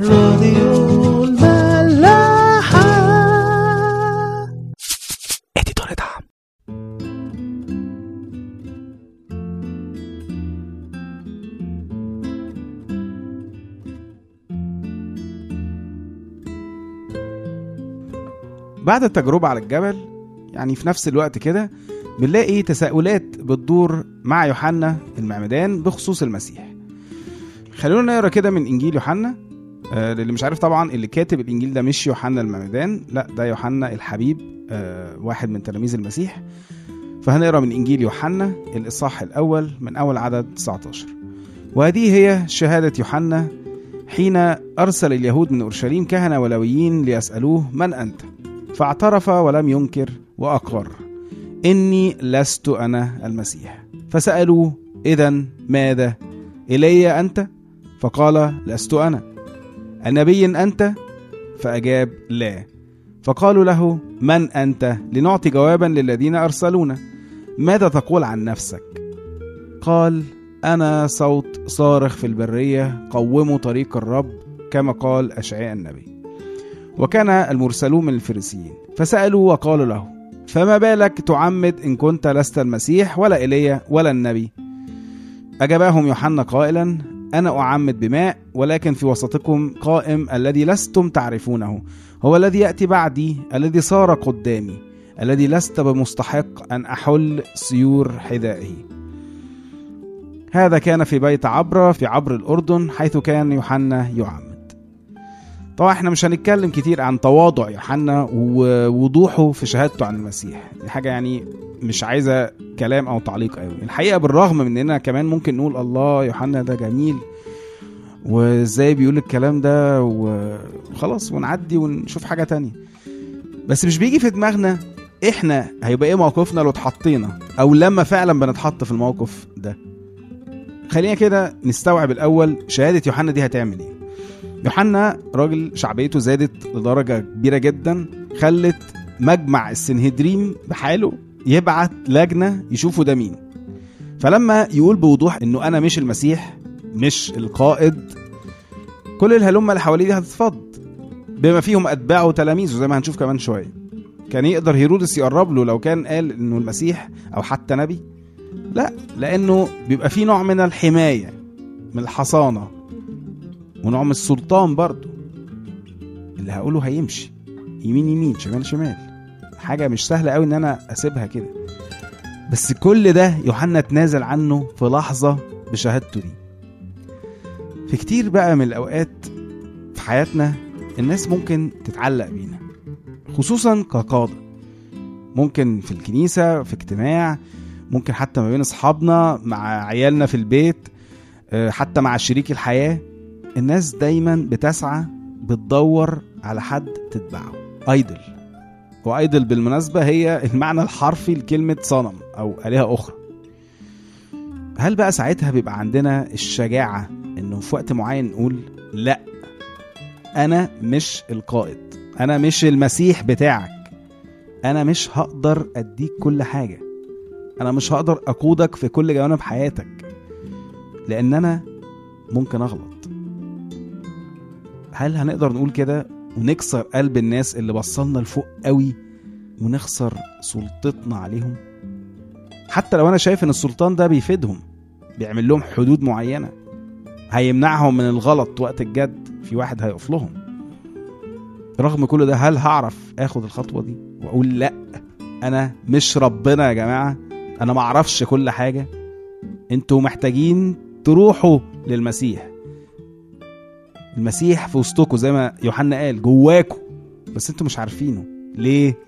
راديو الملاحة. اديتور دعم بعد التجربة على الجبل يعني في نفس الوقت كده بنلاقي تساؤلات بتدور مع يوحنا المعمدان بخصوص المسيح. خلونا نقرأ كده من إنجيل يوحنا آه، للي مش عارف طبعا اللي كاتب الإنجيل ده مش يوحنا المعمدان لا ده يوحنا الحبيب آه، واحد من تلاميذ المسيح. فهنقرأ من إنجيل يوحنا الإصحاح الأول من أول عدد 19 وهذه هي شهادة يوحنا حين أرسل اليهود من أورشليم كهنة ولويين ليسألوه من أنت؟ فاعترف ولم ينكر وأقر إني لست أنا المسيح. فسألوه اذا ماذا إلي أنت؟ فقال لست أنا. النبي أنت؟ فأجاب لا. فقالوا له من أنت؟ لنعطي جوابا للذين أرسلونا. ماذا تقول عن نفسك؟ قال أنا صوت صارخ في البرية قوموا طريق الرب كما قال أشعياء النبي. وكان المرسلون من الفريسيين. فسألوا وقالوا له فما بالك تعمد إن كنت لست المسيح ولا إيليا ولا النبي؟ أجابهم يوحنا قائلا أنا أعمد بماء ولكن في وسطكم قائم الذي لستم تعرفونه. هو الذي يأتي بعدي الذي صار قدامي الذي لست بمستحق أن أحل سيور حذائه. هذا كان في بيت عبرة في عبر الأردن حيث كان يوحنا يعمد طبعا إحنا مش هنتكلم كتير عن تواضع يوحنا ووضوحه في شهادته عن المسيح. دي حاجة يعني مش عايزة كلام أو تعليق قوي الحقيقة بالرغم من إننا كمان ممكن نقول الله يوحنا ده جميل وإزاي بيقول الكلام ده وخلاص ونعدي ونشوف حاجة تانية. بس مش بيجي في دماغنا إحنا هيبقى إيه موقفنا لو اتحطينا أو لما فعلا بنتحط في الموقف ده. خلينا كده نستوعب الأول شهادة يوحنا دي هتعمل إيه. يوحنا راجل شعبيته زادت لدرجة كبيرة جدا خلت مجمع السنهدريم بحاله يبعت لجنة يشوفوا ده مين. فلما يقول بوضوح إنه أنا مش المسيح مش القائد كل الهلمة اللي حواليه دي هتتفض بما فيهم أتباعه وتلاميذه زي ما هنشوف كمان شوية. كان يقدر هيرودس يقرب له لو كان قال إنه المسيح أو حتى نبي؟ لا لأنه بيبقى فيه نوع من الحماية من الحصانة. ونوع من السلطان برضه. اللي هقوله هيمشي. يمين يمين شمال شمال. حاجة مش سهلة قوي إن أنا أسيبها كده. بس كل ده يوحنا تنازل عنه في لحظة بشهادته دي. في كتير بقى من الأوقات في حياتنا الناس ممكن تتعلق بينا. خصوصا كقادة. ممكن في الكنيسة في اجتماع ممكن حتى ما بين أصحابنا مع عيالنا في البيت آه، حتى مع شريك الحياة. الناس دايما بتسعى بتدور على حد تتبعه. أيدل. وأيدل بالمناسبة هي المعنى الحرفي لكلمة صنم أو آلهة أخرى. هل بقى ساعتها بيبقى عندنا الشجاعة إنه في وقت معين نقول لأ أنا مش القائد أنا مش المسيح بتاعك أنا مش هقدر أديك كل حاجة أنا مش هقدر أقودك في كل جوانب حياتك لأن أنا ممكن أغلط. هل هنقدر نقول كده ونكسر قلب الناس اللي بصلنا لفوق قوي ونخسر سلطتنا عليهم؟ حتى لو أنا شايف إن السلطان ده بيفيدهم بيعمل لهم حدود معينة هيمنعهم من الغلط وقت الجد في واحد هيقف لهم رغم كل ده هل هعرف آخد الخطوة دي وأقول لأ أنا مش ربنا يا جماعة أنا ما أعرفش كل حاجة؟ أنتوا محتاجين تروحوا للمسيح. المسيح في وسطكم زي ما يوحنا قال جواكم. بس أنتوا مش عارفينه. ليه؟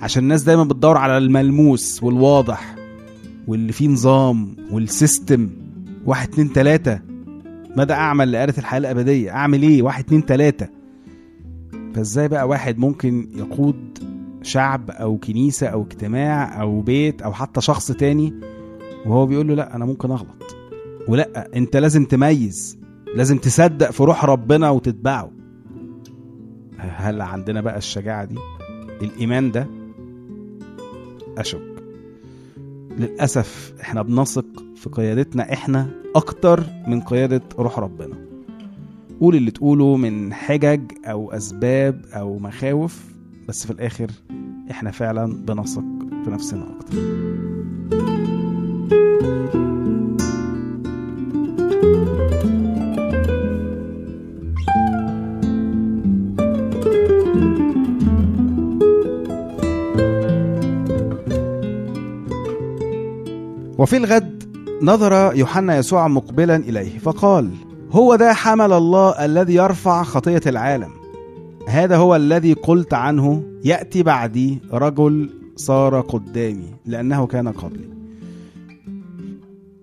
عشان الناس دايما بتدور على الملموس والواضح واللي فيه نظام والسيستم. واحد اتنين تلاتة. ماذا أعمل لآلة الحياة الأبدية؟ أعمل إيه؟ واحد اتنين تلاتة. فإزاي بقى واحد ممكن يقود شعب أو كنيسة أو اجتماع أو بيت أو حتى شخص تاني وهو بيقول له لا أنا ممكن أغلط. ولا أنت لازم تميز. لازم تصدق في روح ربنا وتتبعه. هل عندنا بقى الشجاعة دي؟ الإيمان ده؟ أشك. للأسف إحنا بنثق في قيادتنا إحنا أكتر من قيادة روح ربنا. قول اللي تقوله من حجج أو أسباب أو مخاوف بس في الآخر إحنا فعلا بنثق في نفسنا أكتر. وفي الغد نظر يوحنا يسوع مقبلا إليه فقال هو ده حمل الله الذي يرفع خطية العالم. هذا هو الذي قلت عنه يأتي بعدي رجل صار قدامي لأنه كان قبلي.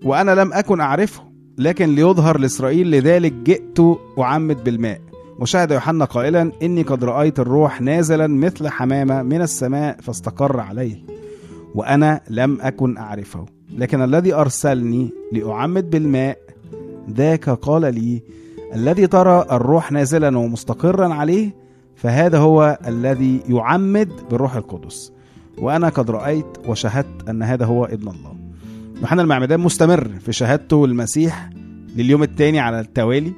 وأنا لم أكن أعرفه لكن ليظهر لإسرائيل لذلك جئت اعمد بالماء. وشهد يوحنا قائلا إني قد رأيت الروح نازلا مثل حمامة من السماء فاستقر عليه وأنا لم أكن أعرفه. لكن الذي أرسلني لأعمد بالماء ذاك قال لي الذي ترى الروح نازلا ومستقرا عليه فهذا هو الذي يعمد بالروح القدس. وأنا قد رأيت وشهدت أن هذا هو ابن الله. يوحنا المعمدان مستمر في شهادته المسيح لليوم الثاني على التوالي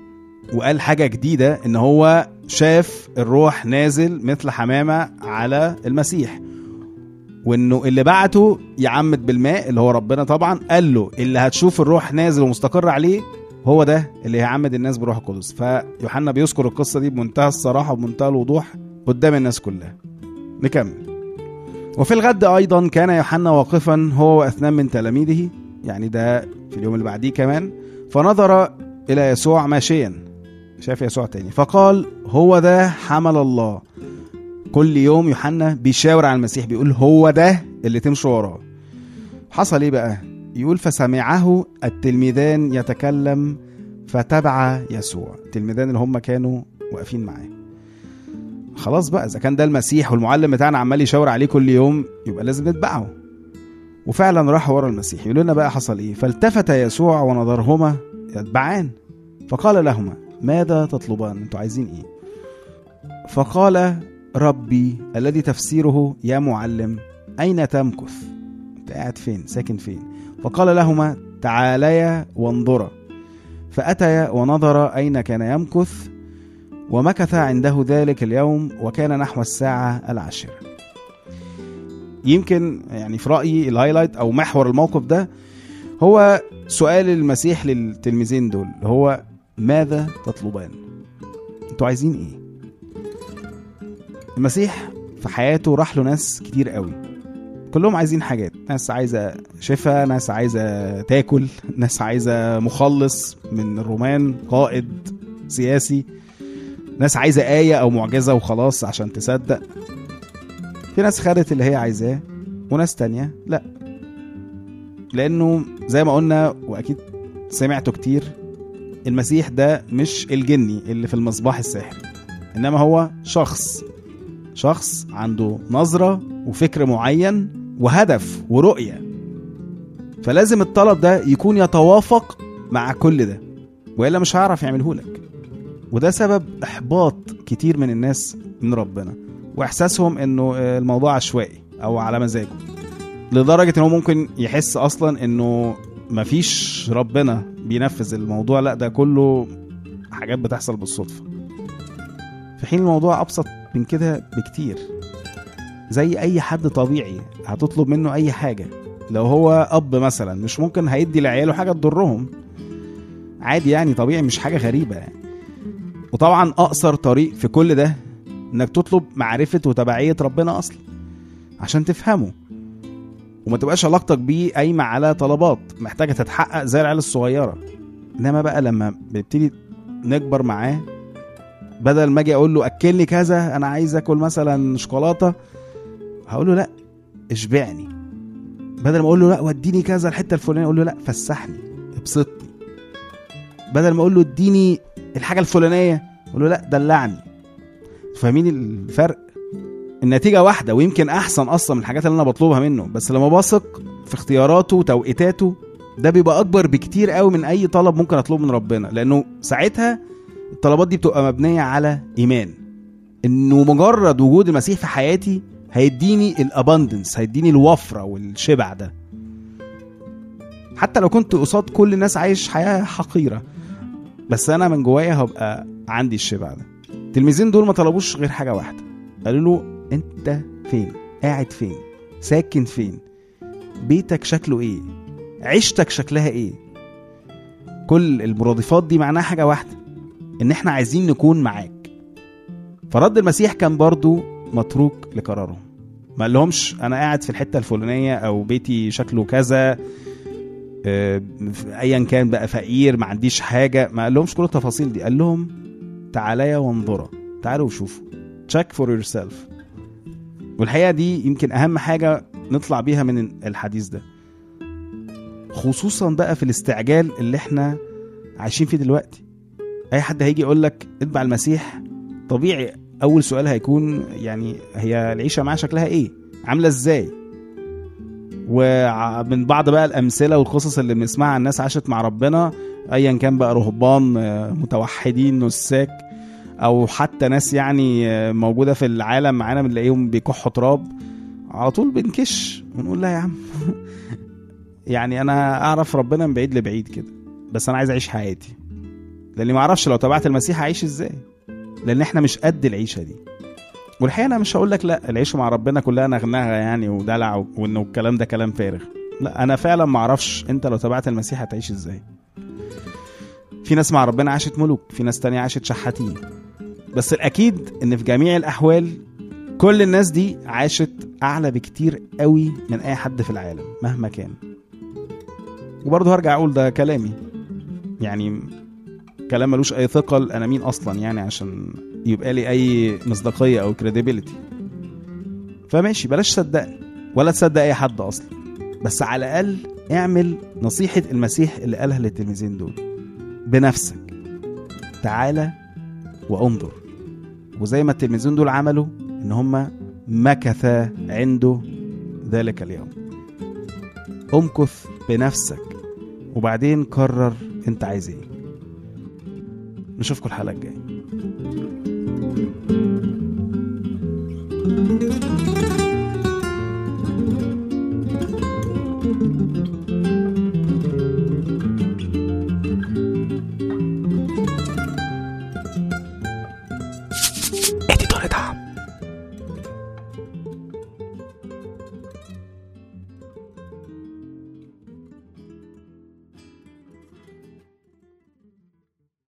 وقال حاجة جديدة إن هو شاف الروح نازل مثل حمامة على المسيح. وانه اللي بعته يعمد بالماء اللي هو ربنا طبعا. قال له اللي هتشوف الروح نازل ومستقر عليه هو ده اللي هيعمد الناس بروح القدس. فيوحنا بيذكر القصة دي بمنتهى الصراحة وبمنتهى الوضوح قدام الناس كلها. نكمل. وفي الغد أيضا كان يوحنا واقفا هو وأثنان من تلاميذه يعني ده في اليوم اللي بعديه كمان. فنظر إلى يسوع ماشيا. شاف يسوع تاني. فقال هو ده حمل الله. كل يوم يوحنا بيشاور على المسيح بيقول هو ده اللي تمشوا وراه. حصل إيه بقى؟ يقول فسمعه التلميذان يتكلم فتبع يسوع التلميذان اللي هم كانوا واقفين معاه. خلاص بقى إذا كان ده المسيح والمعلم بتاعنا عمال يشاور عليه كل يوم يبقى لازم نتبعه. وفعلا راحوا ورا المسيح يقول لنا بقى حصل إيه؟ فالتفت يسوع ونظرهما يتبعان فقال لهما ماذا تطلبان؟ أنتوا عايزين إيه؟ فقال ربي الذي تفسيره يا معلم أين تمكث؟ أنت قاعد فين؟ ساكن فين؟ فقال لهما تعاليا وانظرا فأتيا ونظر أين كان يمكث ومكث عنده ذلك اليوم وكان نحو الساعة العاشرة. يمكن يعني في رأيي الهايلايت أو محور الموقف ده هو سؤال المسيح للتلميذين دول هو ماذا تطلبان؟ أنتوا عايزين إيه؟ المسيح في حياته راح له ناس كتير قوي. كلهم عايزين حاجات. ناس عايزة شفاء ناس عايزة تاكل ناس عايزة مخلص من الرومان قائد سياسي. ناس عايزة آية أو معجزة وخلاص عشان تصدق. في ناس خدت اللي هي عايزاه وناس تانية لا. لأنه زي ما قلنا وأكيد سمعته كتير المسيح ده مش الجني اللي في المصباح السحري إنما هو شخص. شخص عنده نظرة وفكر معين وهدف ورؤية. فلازم الطلب ده يكون يتوافق مع كل ده وإلا مش هيعرف يعمله لك. وده سبب إحباط كتير من الناس من ربنا وإحساسهم إنه الموضوع عشوائي أو على مزاجه لدرجة إنه ممكن يحس أصلا إنه مفيش ربنا بينفذ الموضوع لأ ده كله حاجات بتحصل بالصدفة. في حين الموضوع أبسط من كده بكتير. زي أي حد طبيعي هتطلب منه أي حاجة. لو هو أب مثلا مش ممكن هيدي لعياله حاجة تضرهم. عادي يعني طبيعي مش حاجة غريبة. يعني. وطبعا أقصر طريق في كل ده إنك تطلب معرفة وتبعية ربنا أصلا عشان تفهمه. وما تبقاش علاقتك بيه قايمة على طلبات محتاجة تتحقق زي العيال الصغيرة. إنما بقى لما بنبتدي نكبر معاه بدل ما أجي أقول له اكلني كذا أنا عايز اكل مثلا شوكولاتة هقول له لا اشبعني. بدل ما أقول له لا وديني كذا الحتة الفلانية أقول له لا فسحني ابسطني. بدل ما أقول له اديني الحاجة الفلانية أقول له لا دلعني. فاهمين الفرق؟ النتيجة واحدة ويمكن أحسن أصلا من الحاجات اللي أنا بطلبها منه. بس لما بثق في اختياراته وتوقيتاته ده بيبقى أكبر بكتير قوي من أي طلب ممكن أطلبه من ربنا. لأنه ساعتها الطلبات دي بتبقى مبنية على إيمان. إنه مجرد وجود المسيح في حياتي هيديني الاباندنس هيديني الوفرة والشبع ده. حتى لو كنت قصاد كل الناس عايش حياة حقيرة بس أنا من جوايا هبقى عندي الشبع ده. التلميذين دول ما طلبوش غير حاجة واحدة. قالوا له أنت فين؟ قاعد فين؟ ساكن فين؟ بيتك شكله إيه؟ عيشتك شكلها إيه؟ كل المرادفات دي معناها حاجة واحدة. إن إحنا عايزين نكون معاك. فرد المسيح كان برضو متروك لقرارهم ما قالهمش أنا قاعد في الحتة الفلانية أو بيتي شكله كذا آه، ايا كان بقى فقير ما عنديش حاجة. ما قالهمش كل التفاصيل دي. قال لهم تعاليا وانظرا تعالوا وشوفوا. check for yourself والحقيقة دي يمكن أهم حاجة نطلع بيها من الحديث ده. خصوصا بقى في الاستعجال اللي إحنا عايشين فيه دلوقتي. أي حد هيجي يقول لك اتبع المسيح طبيعي أول سؤال هيكون يعني هي العيشة معاه شكلها إيه؟ عاملة إزاي؟ ومن بعض بقى الأمثلة والقصص اللي بنسمعها الناس عاشت مع ربنا ايا كان بقى رهبان متوحدين نساك أو حتى ناس يعني موجودة في العالم معانا بنلاقيهم بيكحوا تراب على طول بنكش ونقول لا يا عم. يعني أنا أعرف ربنا من بعيد لبعيد كده بس أنا عايز أعيش حياتي. لاني ما أعرفش لو تبعت المسيح هعيش إزاي. لأن إحنا مش قد العيشة دي. والحقيقة أنا مش هقول لك لا العيشة مع ربنا كلها نغنغه يعني ودلع وانه الكلام ده كلام فارغ. لا أنا فعلا ما أعرفش أنت لو تبعت المسيح هتعيش إزاي. في ناس مع ربنا عاشت ملوك في ناس تانية عاشت شحاتين. بس الأكيد إن في جميع الأحوال كل الناس دي عاشت أعلى بكتير قوي من أي حد في العالم مهما كان. وبرضه هرجع أقول ده كلامي. يعني كلام ملوش أي ثقل أنا مين أصلا يعني عشان يبقى لي أي مصداقية أو كريديبيليتي فماشي بلاش صدقني ولا تصدق أي حد أصلا. بس على الأقل اعمل نصيحة المسيح اللي قالها للتلميذين دول. بنفسك. تعالى وانظر. وزي ما التلميذين دول عملوا إن هم مكثا عنده ذلك اليوم. امكث بنفسك وبعدين قرر أنت عايز إيه. نشوفكم الحلقة الجاية.